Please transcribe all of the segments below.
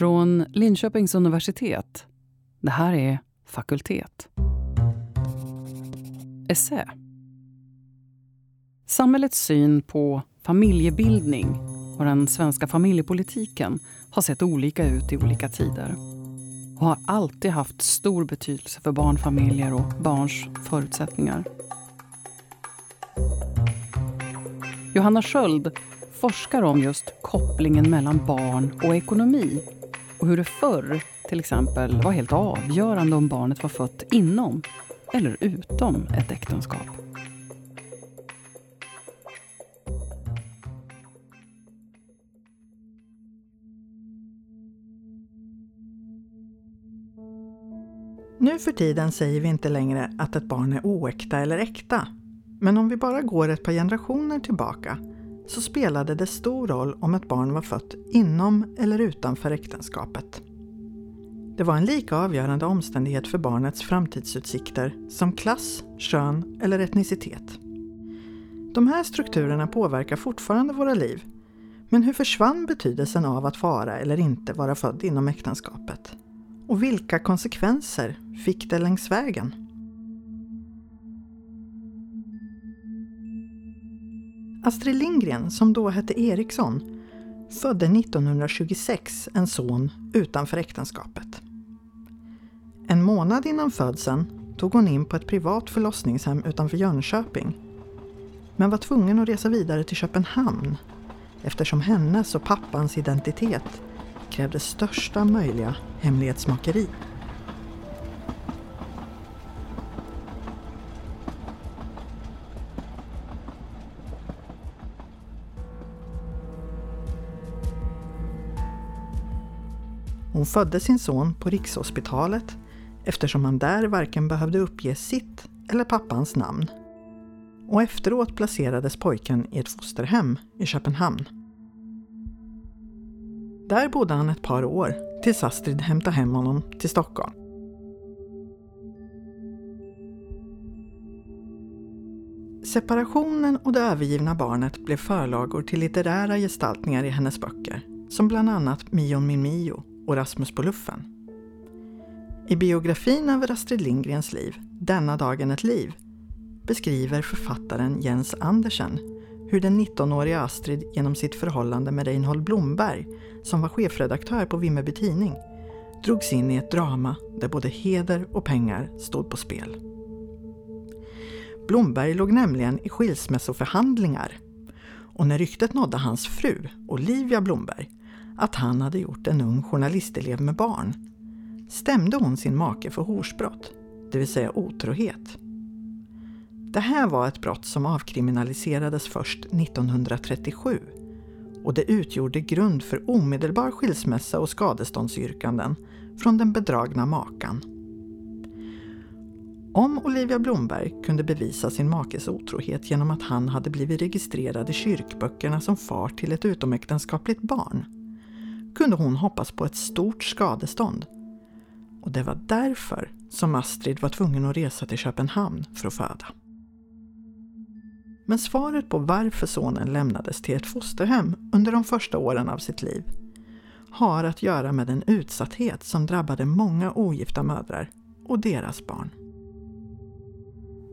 Från Linköpings universitet. Det här är Fakultet. Essä. Samhällets syn på familjebildning och den svenska familjepolitiken har sett olika ut i olika tider och har alltid haft stor betydelse för barnfamiljer och barns förutsättningar. Johanna Sköld forskar om just kopplingen mellan barn och ekonomi och hur det förr till exempel var helt avgörande om barnet var fött inom eller utom ett äktenskap. Nu för tiden säger vi inte längre att ett barn är oäkta eller äkta. Men om vi bara går ett par generationer tillbaka så spelade det stor roll om ett barn var fött inom eller utanför äktenskapet. Det var en lika avgörande omständighet för barnets framtidsutsikter som klass, kön eller etnicitet. De här strukturerna påverkar fortfarande våra liv. Men hur försvann betydelsen av att vara eller inte vara född inom äktenskapet? Och vilka konsekvenser fick det längs vägen? Astrid Lindgren, som då hette Eriksson, födde 1926 en son utanför äktenskapet. En månad innan födseln tog hon in på ett privat förlossningshem utanför Jönköping. Men var tvungen att resa vidare till Köpenhamn eftersom hennes och pappans identitet krävde största möjliga hemlighetsmakeri. Hon födde sin son på Rikshospitalet eftersom han där varken behövde uppge sitt eller pappans namn. Och efteråt placerades pojken i ett fosterhem i Köpenhamn. Där bodde han ett par år tills Astrid hämtade hem honom till Stockholm. Separationen och det övergivna barnet blev förlagor till litterära gestaltningar i hennes böcker, som bland annat Mion min Mio och Rasmus på luffen. I biografin över Astrid Lindgrens liv, Denna dagen ett liv, beskriver författaren Jens Andersen hur den 19-åriga Astrid genom sitt förhållande med Reinhold Blomberg, som var chefredaktör på Vimmerby Tidning, drogs in i ett drama där både heder och pengar stod på spel. Blomberg låg nämligen i skilsmässoförhandlingar och när ryktet nådde hans fru, Olivia Blomberg, att han hade gjort en ung journalistelev med barn stämde hon sin make för horsbrott, det vill säga otrohet. Det här var ett brott som avkriminaliserades först 1937 och det utgjorde grund för omedelbar skilsmässa och skadeståndsyrkanden från den bedragna makan. Om Olivia Blomberg kunde bevisa sin makes otrohet genom att han hade blivit registrerad i kyrkböckerna som far till ett utomäktenskapligt barn kunde hon hoppas på ett stort skadestånd. Och det var därför som Astrid var tvungen att resa till Köpenhamn för att föda. Men svaret på varför sonen lämnades till ett fosterhem under de första åren av sitt liv har att göra med den utsatthet som drabbade många ogifta mödrar och deras barn.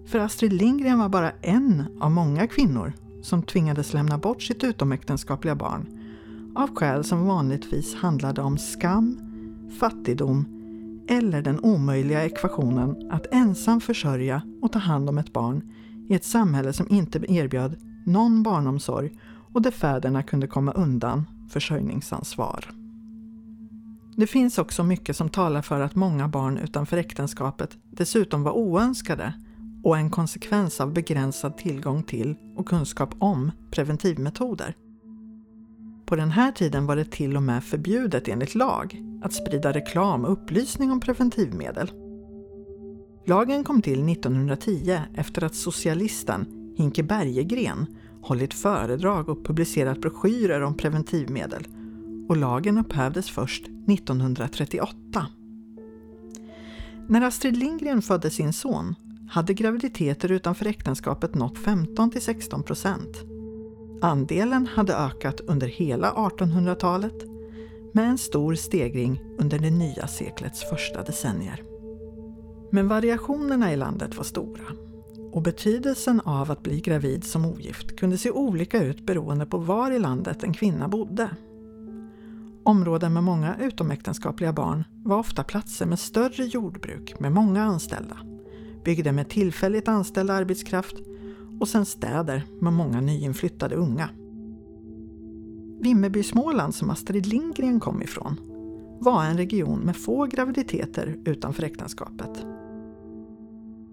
För Astrid Lindgren var bara en av många kvinnor som tvingades lämna bort sitt utomäktenskapliga barn av skäl som vanligtvis handlade om skam, fattigdom eller den omöjliga ekvationen att ensam försörja och ta hand om ett barn i ett samhälle som inte erbjöd någon barnomsorg och där fäderna kunde komma undan försörjningsansvar. Det finns också mycket som talar för att många barn utanför äktenskapet dessutom var oönskade och en konsekvens av begränsad tillgång till och kunskap om preventivmetoder. På den här tiden var det till och med förbjudet enligt lag att sprida reklam och upplysning om preventivmedel. Lagen kom till 1910 efter att socialisten Hinke Bergegren hållit föredrag och publicerat broschyrer om preventivmedel och lagen upphävdes först 1938. När Astrid Lindgren födde sin son hade graviditeter utanför äktenskapet nått 15 16 procent. Andelen hade ökat under hela 1800-talet med en stor stegring under det nya seklets första decennier. Men variationerna i landet var stora och betydelsen av att bli gravid som ogift kunde se olika ut beroende på var i landet en kvinna bodde. Områden med många utomäktenskapliga barn var ofta platser med större jordbruk med många anställda, byggda med tillfälligt anställd arbetskraft och sen städer med många nyinflyttade unga. Vimmerby Småland som Astrid Lindgren kom ifrån var en region med få graviditeter utanför äktenskapet.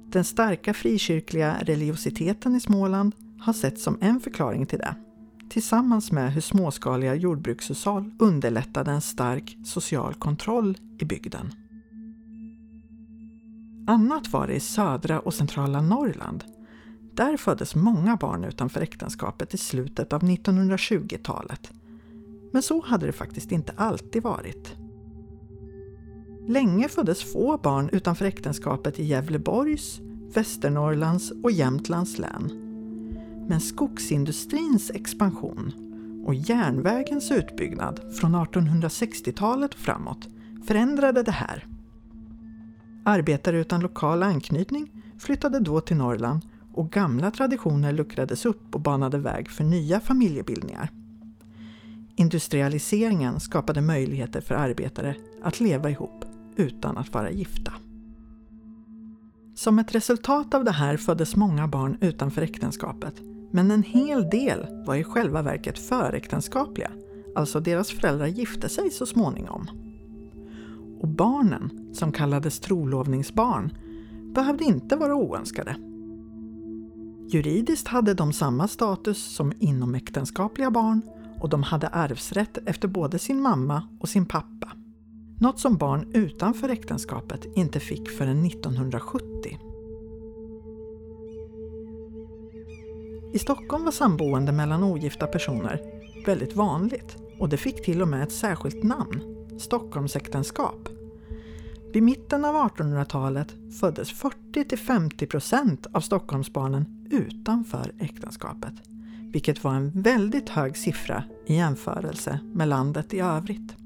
Den starka frikyrkliga religiositeten i Småland har setts som en förklaring till det tillsammans med hur småskaliga jordbrukshushåll underlättade en stark social kontroll i bygden. Annat var det i södra och centrala Norrland. Där föddes många barn utanför äktenskapet i slutet av 1920-talet. Men så hade det faktiskt inte alltid varit. Länge föddes få barn utanför äktenskapet i Gävleborgs, Västernorrlands och Jämtlands län men skogsindustrins expansion och järnvägens utbyggnad från 1860-talet och framåt förändrade det här. Arbetare utan lokal anknytning flyttade då till Norrland och gamla traditioner luckrades upp och banade väg för nya familjebildningar. Industrialiseringen skapade möjligheter för arbetare att leva ihop utan att vara gifta. Som ett resultat av det här föddes många barn utanför äktenskapet men en hel del var i själva verket föräktenskapliga, alltså deras föräldrar gifte sig så småningom. Och barnen, som kallades trolovningsbarn, behövde inte vara oönskade. Juridiskt hade de samma status som inomäktenskapliga barn och de hade arvsrätt efter både sin mamma och sin pappa. Något som barn utanför äktenskapet inte fick förrän 1970. I Stockholm var samboende mellan ogifta personer väldigt vanligt och det fick till och med ett särskilt namn, Stockholmsäktenskap. Vid mitten av 1800-talet föddes 40-50% av Stockholmsbarnen utanför äktenskapet, vilket var en väldigt hög siffra i jämförelse med landet i övrigt.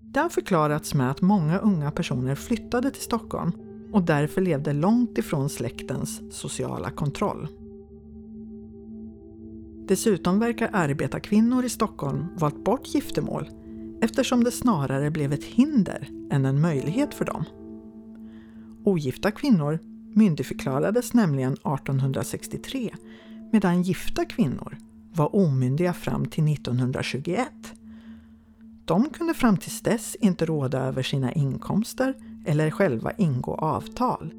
Det har förklarats med att många unga personer flyttade till Stockholm och därför levde långt ifrån släktens sociala kontroll. Dessutom verkar arbetarkvinnor i Stockholm valt bort giftermål eftersom det snarare blev ett hinder än en möjlighet för dem. Ogifta kvinnor myndigförklarades nämligen 1863 medan gifta kvinnor var omyndiga fram till 1921. De kunde fram till dess inte råda över sina inkomster eller själva ingå avtal.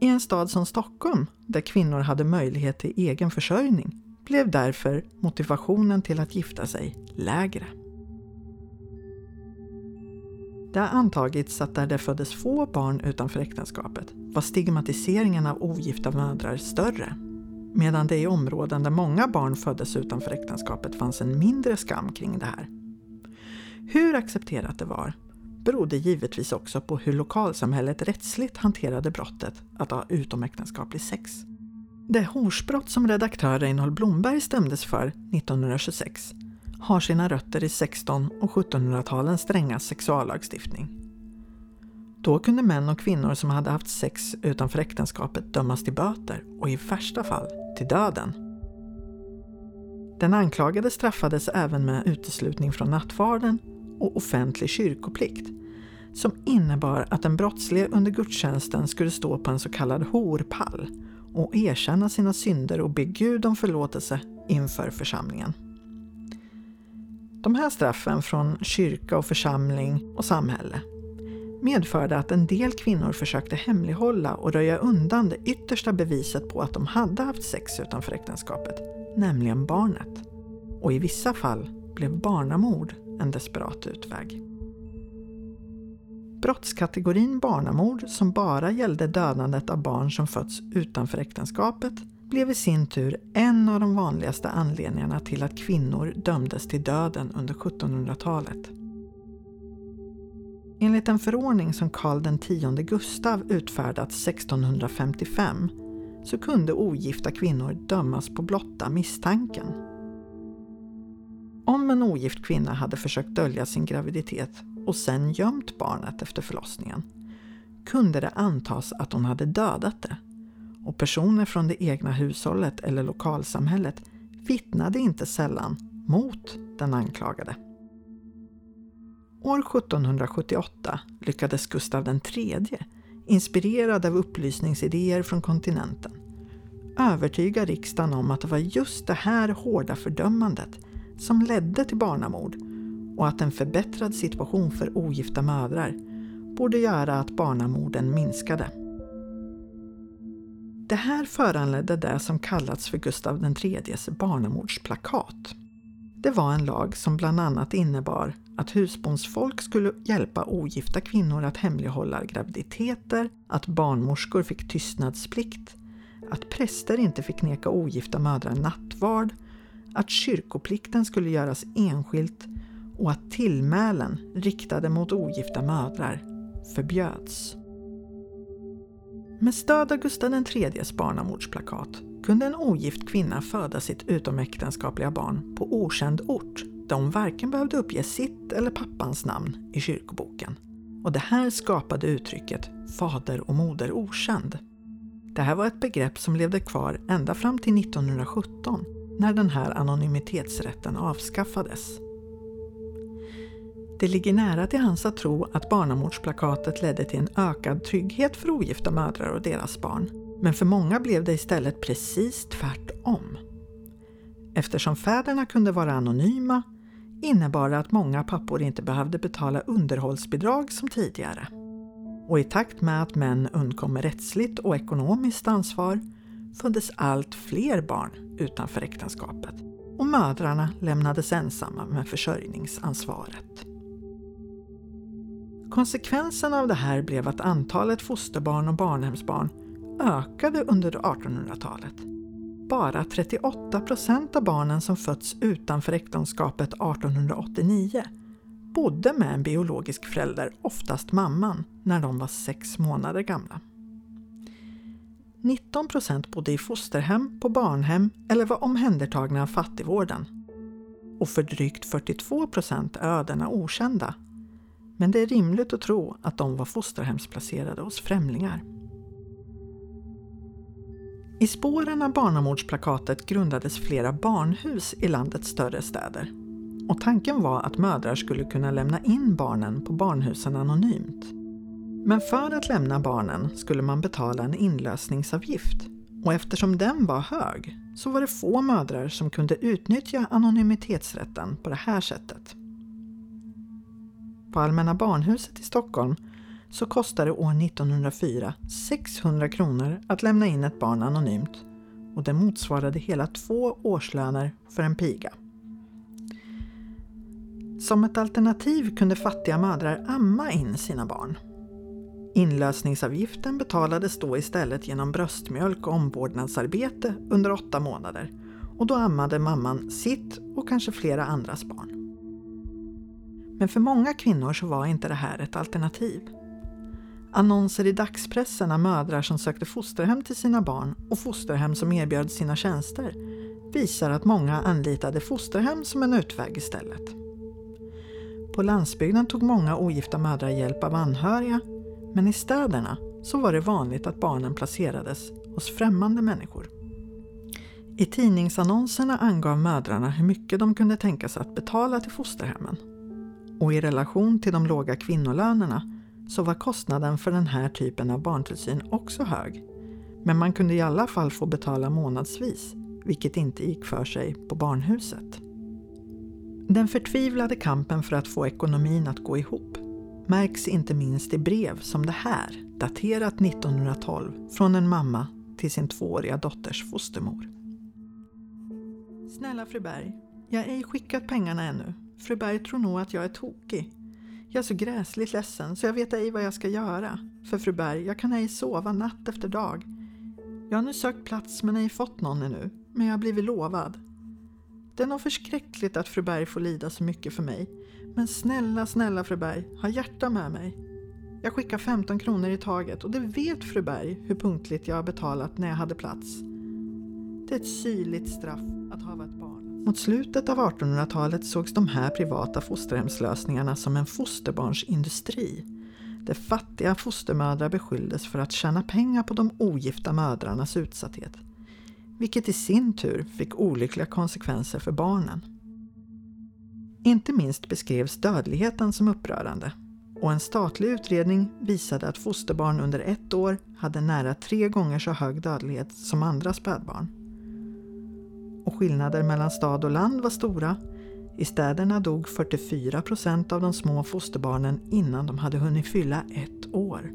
I en stad som Stockholm, där kvinnor hade möjlighet till egen försörjning, blev därför motivationen till att gifta sig lägre. Det har antagits att där det föddes få barn utanför äktenskapet var stigmatiseringen av ogifta mödrar större, medan det i områden där många barn föddes utanför äktenskapet fanns en mindre skam kring det här. Hur accepterat det var berodde givetvis också på hur lokalsamhället rättsligt hanterade brottet att ha utomäktenskaplig sex. Det horsbrott som redaktör Reinhold Blomberg stämdes för 1926 har sina rötter i 16 och 1700-talens stränga sexuallagstiftning. Då kunde män och kvinnor som hade haft sex utanför äktenskapet dömas till böter och i värsta fall till döden. Den anklagade straffades även med uteslutning från nattvarden och offentlig kyrkoplikt som innebar att den brottslige under gudstjänsten skulle stå på en så kallad horpall och erkänna sina synder och be Gud om förlåtelse inför församlingen. De här straffen från kyrka och församling och samhälle medförde att en del kvinnor försökte hemlighålla och röja undan det yttersta beviset på att de hade haft sex utanför äktenskapet, nämligen barnet. Och i vissa fall blev barnamord en desperat utväg. Brottskategorin barnamord, som bara gällde dödandet av barn som fötts utanför äktenskapet, blev i sin tur en av de vanligaste anledningarna till att kvinnor dömdes till döden under 1700-talet. Enligt en förordning som Karl X Gustav utfärdat 1655 så kunde ogifta kvinnor dömas på blotta misstanken. Om en ogift kvinna hade försökt dölja sin graviditet och sen gömt barnet efter förlossningen kunde det antas att hon hade dödat det och personer från det egna hushållet eller lokalsamhället vittnade inte sällan mot den anklagade. År 1778 lyckades Gustav III, inspirerad av upplysningsidéer från kontinenten, övertyga riksdagen om att det var just det här hårda fördömandet som ledde till barnamord och att en förbättrad situation för ogifta mödrar borde göra att barnamorden minskade. Det här föranledde det som kallats för Gustav IIIs barnamordsplakat. Det var en lag som bland annat innebar att husbondsfolk skulle hjälpa ogifta kvinnor att hemlighålla graviditeter, att barnmorskor fick tystnadsplikt, att präster inte fick neka ogifta mödrar nattvard, att kyrkoplikten skulle göras enskilt och att tillmälen riktade mot ogifta mödrar förbjöds. Med stöd av Gustav IIIs barnamordsplakat kunde en ogift kvinna föda sitt utomäktenskapliga barn på okänd ort där hon varken behövde uppge sitt eller pappans namn i kyrkoboken. Och det här skapade uttrycket fader och moder okänd. Det här var ett begrepp som levde kvar ända fram till 1917 när den här anonymitetsrätten avskaffades. Det ligger nära till hans att tro att barnamordsplakatet ledde till en ökad trygghet för ogifta mödrar och deras barn. Men för många blev det istället precis tvärtom. Eftersom fäderna kunde vara anonyma innebar det att många pappor inte behövde betala underhållsbidrag som tidigare. Och i takt med att män undkom rättsligt och ekonomiskt ansvar föddes allt fler barn utanför äktenskapet och mödrarna lämnades ensamma med försörjningsansvaret. Konsekvensen av det här blev att antalet fosterbarn och barnhemsbarn ökade under 1800-talet. Bara 38 procent av barnen som fötts utanför äktenskapet 1889 bodde med en biologisk förälder, oftast mamman, när de var sex månader gamla. 19 procent bodde i fosterhem, på barnhem eller var omhändertagna av fattigvården. Och för drygt 42 procent är ödena okända men det är rimligt att tro att de var fosterhemsplacerade hos främlingar. I spåren av barnamordsplakatet grundades flera barnhus i landets större städer. Och tanken var att mödrar skulle kunna lämna in barnen på barnhusen anonymt. Men för att lämna barnen skulle man betala en inlösningsavgift och eftersom den var hög så var det få mödrar som kunde utnyttja anonymitetsrätten på det här sättet. På Allmänna barnhuset i Stockholm så kostade det år 1904 600 kronor att lämna in ett barn anonymt och det motsvarade hela två årslöner för en piga. Som ett alternativ kunde fattiga mödrar amma in sina barn. Inlösningsavgiften betalades då istället genom bröstmjölk och omvårdnadsarbete under åtta månader och då ammade mamman sitt och kanske flera andras barn. Men för många kvinnor så var inte det här ett alternativ. Annonser i dagspressen av mödrar som sökte fosterhem till sina barn och fosterhem som erbjöd sina tjänster visar att många anlitade fosterhem som en utväg istället. På landsbygden tog många ogifta mödrar hjälp av anhöriga men i städerna så var det vanligt att barnen placerades hos främmande människor. I tidningsannonserna angav mödrarna hur mycket de kunde tänka sig att betala till fosterhemmen och i relation till de låga kvinnolönerna så var kostnaden för den här typen av barntillsyn också hög. Men man kunde i alla fall få betala månadsvis, vilket inte gick för sig på barnhuset. Den förtvivlade kampen för att få ekonomin att gå ihop märks inte minst i brev som det här, daterat 1912, från en mamma till sin tvååriga dotters fostermor. Snälla fru Berg, jag har ej skickat pengarna ännu Fru Berg tror nog att jag är tokig. Jag är så gräsligt ledsen så jag vet ej vad jag ska göra. För fru Berg, jag kan ej sova natt efter dag. Jag har nu sökt plats men ej fått någon ännu, men jag har blivit lovad. Det är nog förskräckligt att fru Berg får lida så mycket för mig. Men snälla, snälla fru Berg, ha hjärta med mig. Jag skickar 15 kronor i taget och det vet fru Berg hur punktligt jag har betalat när jag hade plats. Det är ett syrligt straff att hava ett barn. Mot slutet av 1800-talet sågs de här privata fosterhemslösningarna som en fosterbarnsindustri där fattiga fostermödrar beskylldes för att tjäna pengar på de ogifta mödrarnas utsatthet. Vilket i sin tur fick olyckliga konsekvenser för barnen. Inte minst beskrevs dödligheten som upprörande och en statlig utredning visade att fosterbarn under ett år hade nära tre gånger så hög dödlighet som andra spädbarn. Och skillnader mellan stad och land var stora. I städerna dog 44 procent av de små fosterbarnen innan de hade hunnit fylla ett år.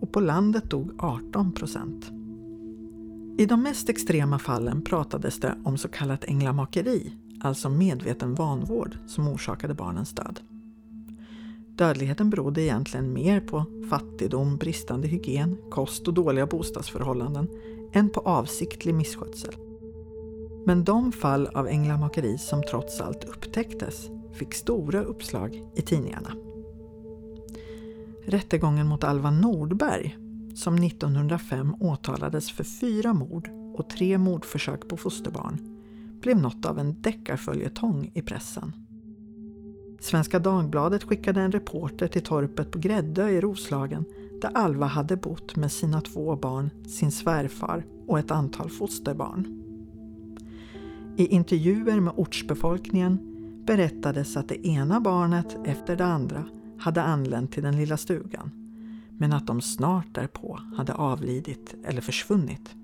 Och på landet dog 18 procent. I de mest extrema fallen pratades det om så kallat änglamakeri, alltså medveten vanvård, som orsakade barnens död. Dödligheten berodde egentligen mer på fattigdom, bristande hygien, kost och dåliga bostadsförhållanden än på avsiktlig misskötsel. Men de fall av änglamakeri som trots allt upptäcktes fick stora uppslag i tidningarna. Rättegången mot Alva Nordberg, som 1905 åtalades för fyra mord och tre mordförsök på fosterbarn, blev något av en deckarföljetong i pressen. Svenska Dagbladet skickade en reporter till torpet på Gräddö i Roslagen där Alva hade bott med sina två barn, sin svärfar och ett antal fosterbarn. I intervjuer med ortsbefolkningen berättades att det ena barnet efter det andra hade anlänt till den lilla stugan men att de snart därpå hade avlidit eller försvunnit.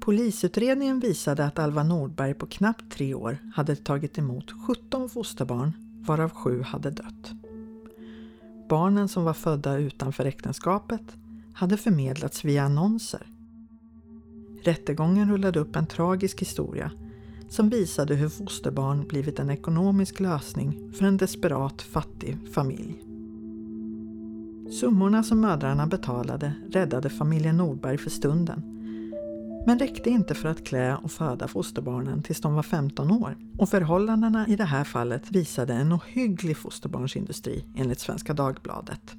Polisutredningen visade att Alva Nordberg på knappt tre år hade tagit emot 17 fosterbarn varav sju hade dött. Barnen som var födda utanför äktenskapet hade förmedlats via annonser. Rättegången rullade upp en tragisk historia som visade hur fosterbarn blivit en ekonomisk lösning för en desperat fattig familj. Summorna som mödrarna betalade räddade familjen Nordberg för stunden men räckte inte för att klä och föda fosterbarnen tills de var 15 år. Och förhållandena i det här fallet visade en ohygglig fosterbarnsindustri enligt Svenska Dagbladet.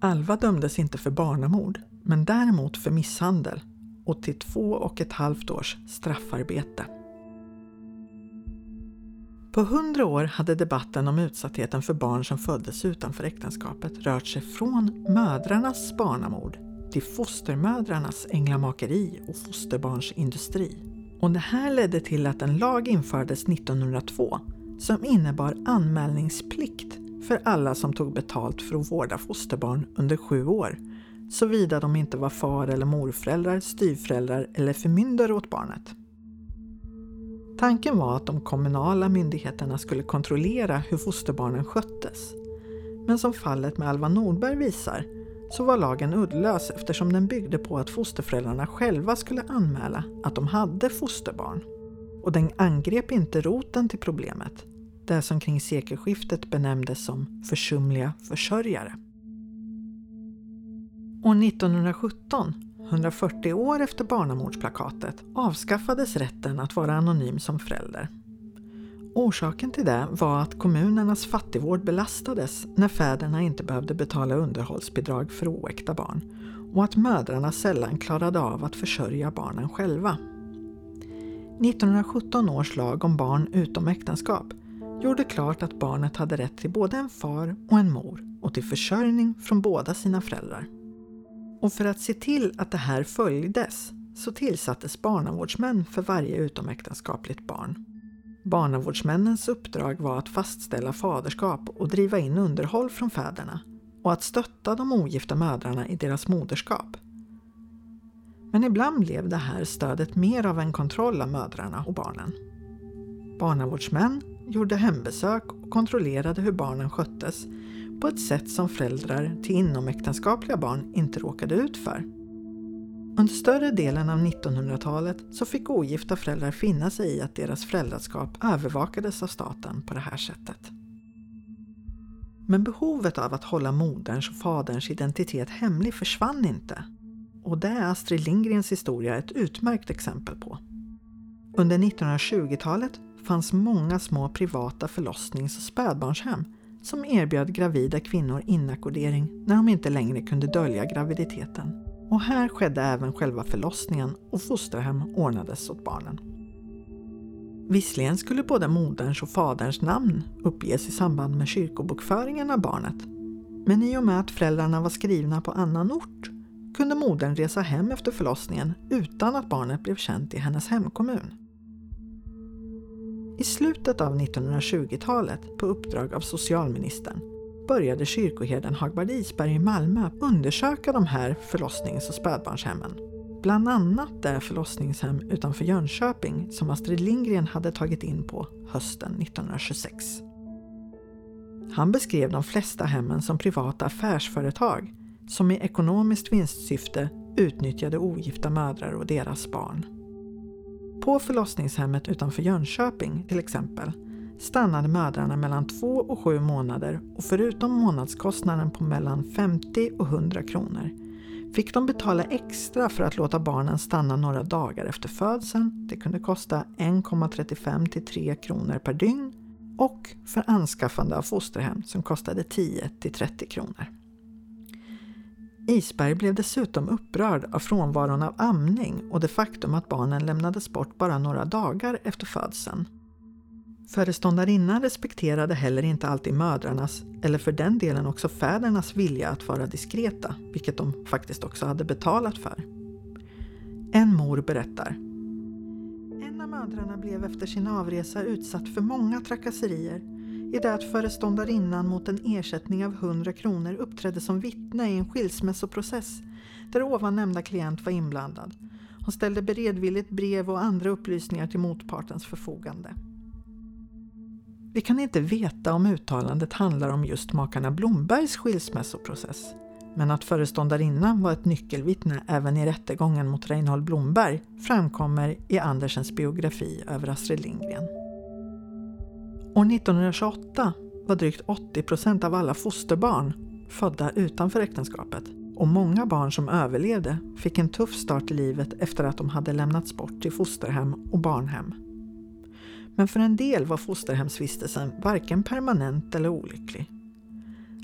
Alva dömdes inte för barnamord, men däremot för misshandel och till två och ett halvt års straffarbete. På hundra år hade debatten om utsattheten för barn som föddes utanför äktenskapet rört sig från mödrarnas barnamord till fostermödrarnas änglamakeri och fosterbarnsindustri. Och det här ledde till att en lag infördes 1902 som innebar anmälningsplikt för alla som tog betalt för att vårda fosterbarn under sju år, såvida de inte var far eller morföräldrar, styvföräldrar eller förmyndare åt barnet. Tanken var att de kommunala myndigheterna skulle kontrollera hur fosterbarnen sköttes. Men som fallet med Alva Nordberg visar så var lagen uddlös eftersom den byggde på att fosterföräldrarna själva skulle anmäla att de hade fosterbarn. Och den angrep inte roten till problemet, det som kring sekelskiftet benämndes som försumliga försörjare. År 1917, 140 år efter barnamordsplakatet, avskaffades rätten att vara anonym som förälder. Orsaken till det var att kommunernas fattigvård belastades när fäderna inte behövde betala underhållsbidrag för oäkta barn och att mödrarna sällan klarade av att försörja barnen själva. 1917 års lag om barn utom äktenskap gjorde klart att barnet hade rätt till både en far och en mor och till försörjning från båda sina föräldrar. Och för att se till att det här följdes så tillsattes barnavårdsmän för varje utomäktenskapligt barn. Barnavårdsmännens uppdrag var att fastställa faderskap och driva in underhåll från fäderna och att stötta de ogifta mödrarna i deras moderskap. Men ibland blev det här stödet mer av en kontroll av mödrarna och barnen. Barnavårdsmän gjorde hembesök och kontrollerade hur barnen sköttes på ett sätt som föräldrar till inomäktenskapliga barn inte råkade ut för. Under större delen av 1900-talet så fick ogifta föräldrar finna sig i att deras föräldraskap övervakades av staten på det här sättet. Men behovet av att hålla moderns och faderns identitet hemlig försvann inte. Och det är Astrid Lindgrens historia ett utmärkt exempel på. Under 1920-talet fanns många små privata förlossnings och spädbarnshem som erbjöd gravida kvinnor inackordering när de inte längre kunde dölja graviditeten Och här skedde även själva förlossningen och fosterhem ordnades åt barnen. Visserligen skulle både moderns och faderns namn uppges i samband med kyrkobokföringen av barnet. Men i och med att föräldrarna var skrivna på annan ort kunde modern resa hem efter förlossningen utan att barnet blev känt i hennes hemkommun. I slutet av 1920-talet, på uppdrag av socialministern, började kyrkoherden Hagbard Isberg i Malmö undersöka de här förlossnings och spädbarnshemmen. Bland annat det förlossningshem utanför Jönköping som Astrid Lindgren hade tagit in på hösten 1926. Han beskrev de flesta hemmen som privata affärsföretag som i ekonomiskt vinstsyfte utnyttjade ogifta mödrar och deras barn. På förlossningshemmet utanför Jönköping till exempel stannade mödrarna mellan två och sju månader och förutom månadskostnaden på mellan 50 och 100 kronor fick de betala extra för att låta barnen stanna några dagar efter födseln. Det kunde kosta 1,35 till 3 kronor per dygn och för anskaffande av fosterhem som kostade 10 till 30 kronor. Isberg blev dessutom upprörd av frånvaron av amning och det faktum att barnen lämnades bort bara några dagar efter födseln. Föreståndarinnan respekterade heller inte alltid mödrarnas, eller för den delen också fädernas vilja att vara diskreta, vilket de faktiskt också hade betalat för. En mor berättar. En av mödrarna blev efter sin avresa utsatt för många trakasserier i det att föreståndarinnan mot en ersättning av 100 kronor uppträdde som vittne i en skilsmässoprocess där ovan nämnda klient var inblandad. Hon ställde beredvilligt brev och andra upplysningar till motpartens förfogande. Vi kan inte veta om uttalandet handlar om just makarna Blombergs skilsmässoprocess. Men att föreståndarinnan var ett nyckelvittne även i rättegången mot Reinhold Blomberg framkommer i Andersens biografi över Astrid Lindgren. År 1928 var drygt 80 procent av alla fosterbarn födda utanför äktenskapet och många barn som överlevde fick en tuff start i livet efter att de hade lämnats bort till fosterhem och barnhem. Men för en del var fosterhemsvistelsen varken permanent eller olycklig.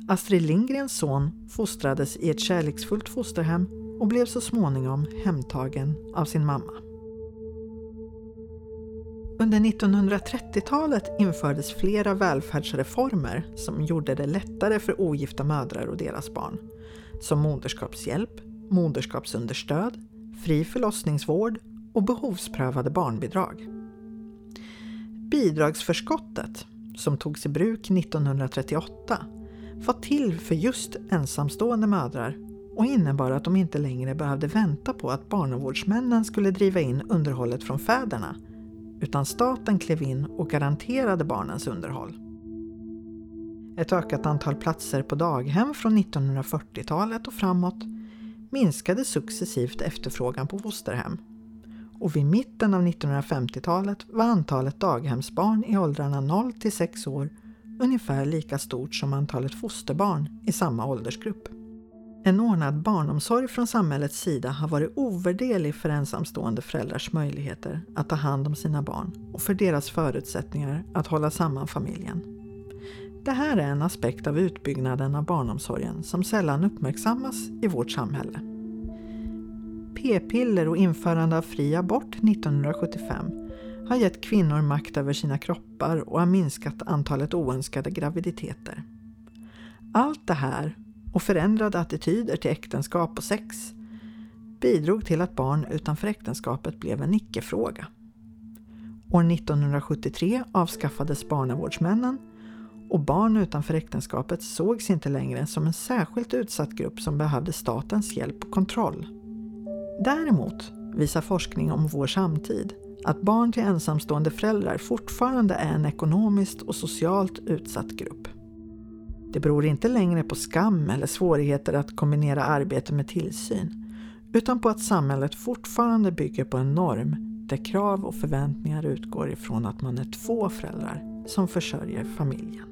Astrid Lindgrens son fostrades i ett kärleksfullt fosterhem och blev så småningom hemtagen av sin mamma. Under 1930-talet infördes flera välfärdsreformer som gjorde det lättare för ogifta mödrar och deras barn. Som moderskapshjälp, moderskapsunderstöd, fri förlossningsvård och behovsprövade barnbidrag. Bidragsförskottet, som togs i bruk 1938, var till för just ensamstående mödrar och innebar att de inte längre behövde vänta på att barnavårdsmännen skulle driva in underhållet från fäderna, utan staten klev in och garanterade barnens underhåll. Ett ökat antal platser på daghem från 1940-talet och framåt minskade successivt efterfrågan på fosterhem och vid mitten av 1950-talet var antalet daghemsbarn i åldrarna 0 till 6 år ungefär lika stort som antalet fosterbarn i samma åldersgrupp. En ordnad barnomsorg från samhällets sida har varit ovärderlig för ensamstående föräldrars möjligheter att ta hand om sina barn och för deras förutsättningar att hålla samman familjen. Det här är en aspekt av utbyggnaden av barnomsorgen som sällan uppmärksammas i vårt samhälle p-piller och införande av fri abort 1975 har gett kvinnor makt över sina kroppar och har minskat antalet oönskade graviditeter. Allt det här och förändrade attityder till äktenskap och sex bidrog till att barn utanför äktenskapet blev en icke-fråga. År 1973 avskaffades barnavårdsmännen och barn utanför äktenskapet sågs inte längre som en särskilt utsatt grupp som behövde statens hjälp och kontroll. Däremot visar forskning om vår samtid att barn till ensamstående föräldrar fortfarande är en ekonomiskt och socialt utsatt grupp. Det beror inte längre på skam eller svårigheter att kombinera arbete med tillsyn, utan på att samhället fortfarande bygger på en norm där krav och förväntningar utgår ifrån att man är två föräldrar som försörjer familjen.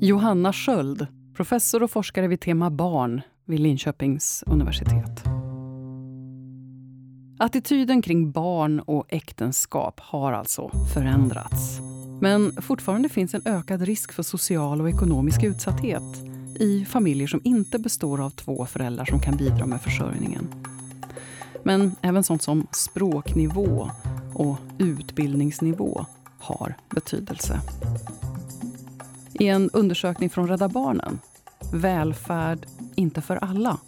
Johanna Sköld, professor och forskare vid tema barn vid Linköpings universitet. Attityden kring barn och äktenskap har alltså förändrats. Men fortfarande finns en ökad risk för social och ekonomisk utsatthet i familjer som inte består av två föräldrar som kan bidra med försörjningen. Men även sånt som språknivå och utbildningsnivå har betydelse. I en undersökning från Rädda Barnen, Välfärd inte för alla,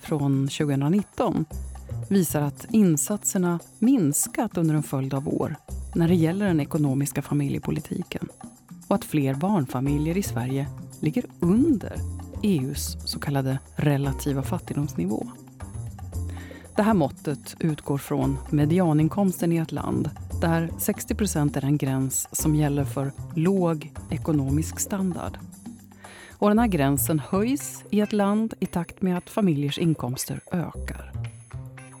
från 2019 visar att insatserna minskat under en följd av år när det gäller den ekonomiska familjepolitiken och att fler barnfamiljer i Sverige ligger under EUs så kallade relativa fattigdomsnivå. Det här måttet utgår från medianinkomsten i ett land där 60 är den gräns som gäller för låg ekonomisk standard. Och den här gränsen höjs i ett land i takt med att familjers inkomster ökar.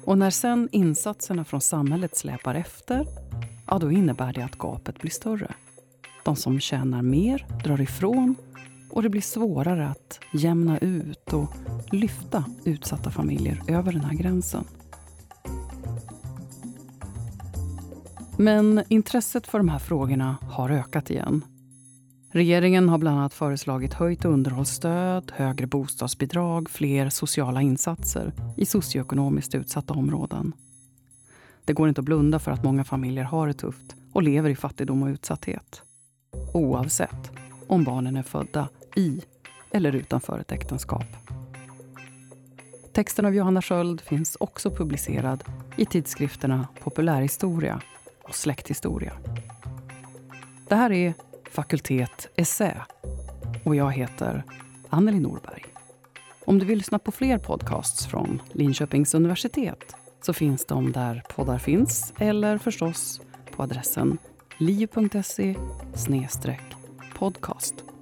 Och när sen insatserna från samhället släpar efter, ja då innebär det att gapet blir större. De som tjänar mer drar ifrån och det blir svårare att jämna ut och lyfta utsatta familjer över den här gränsen. Men intresset för de här frågorna har ökat igen. Regeringen har bland annat föreslagit höjt underhållsstöd, högre bostadsbidrag, fler sociala insatser i socioekonomiskt utsatta områden. Det går inte att blunda för att många familjer har det tufft och lever i fattigdom och utsatthet. Oavsett om barnen är födda i eller utanför ett äktenskap. Texten av Johanna Sköld finns också publicerad i tidskrifterna Populärhistoria och Släkthistoria. Det här är Fakultet Essä och jag heter Anneli Norberg. Om du vill lyssna på fler podcasts från Linköpings universitet så finns de där poddar finns eller förstås på adressen liu.se podcast.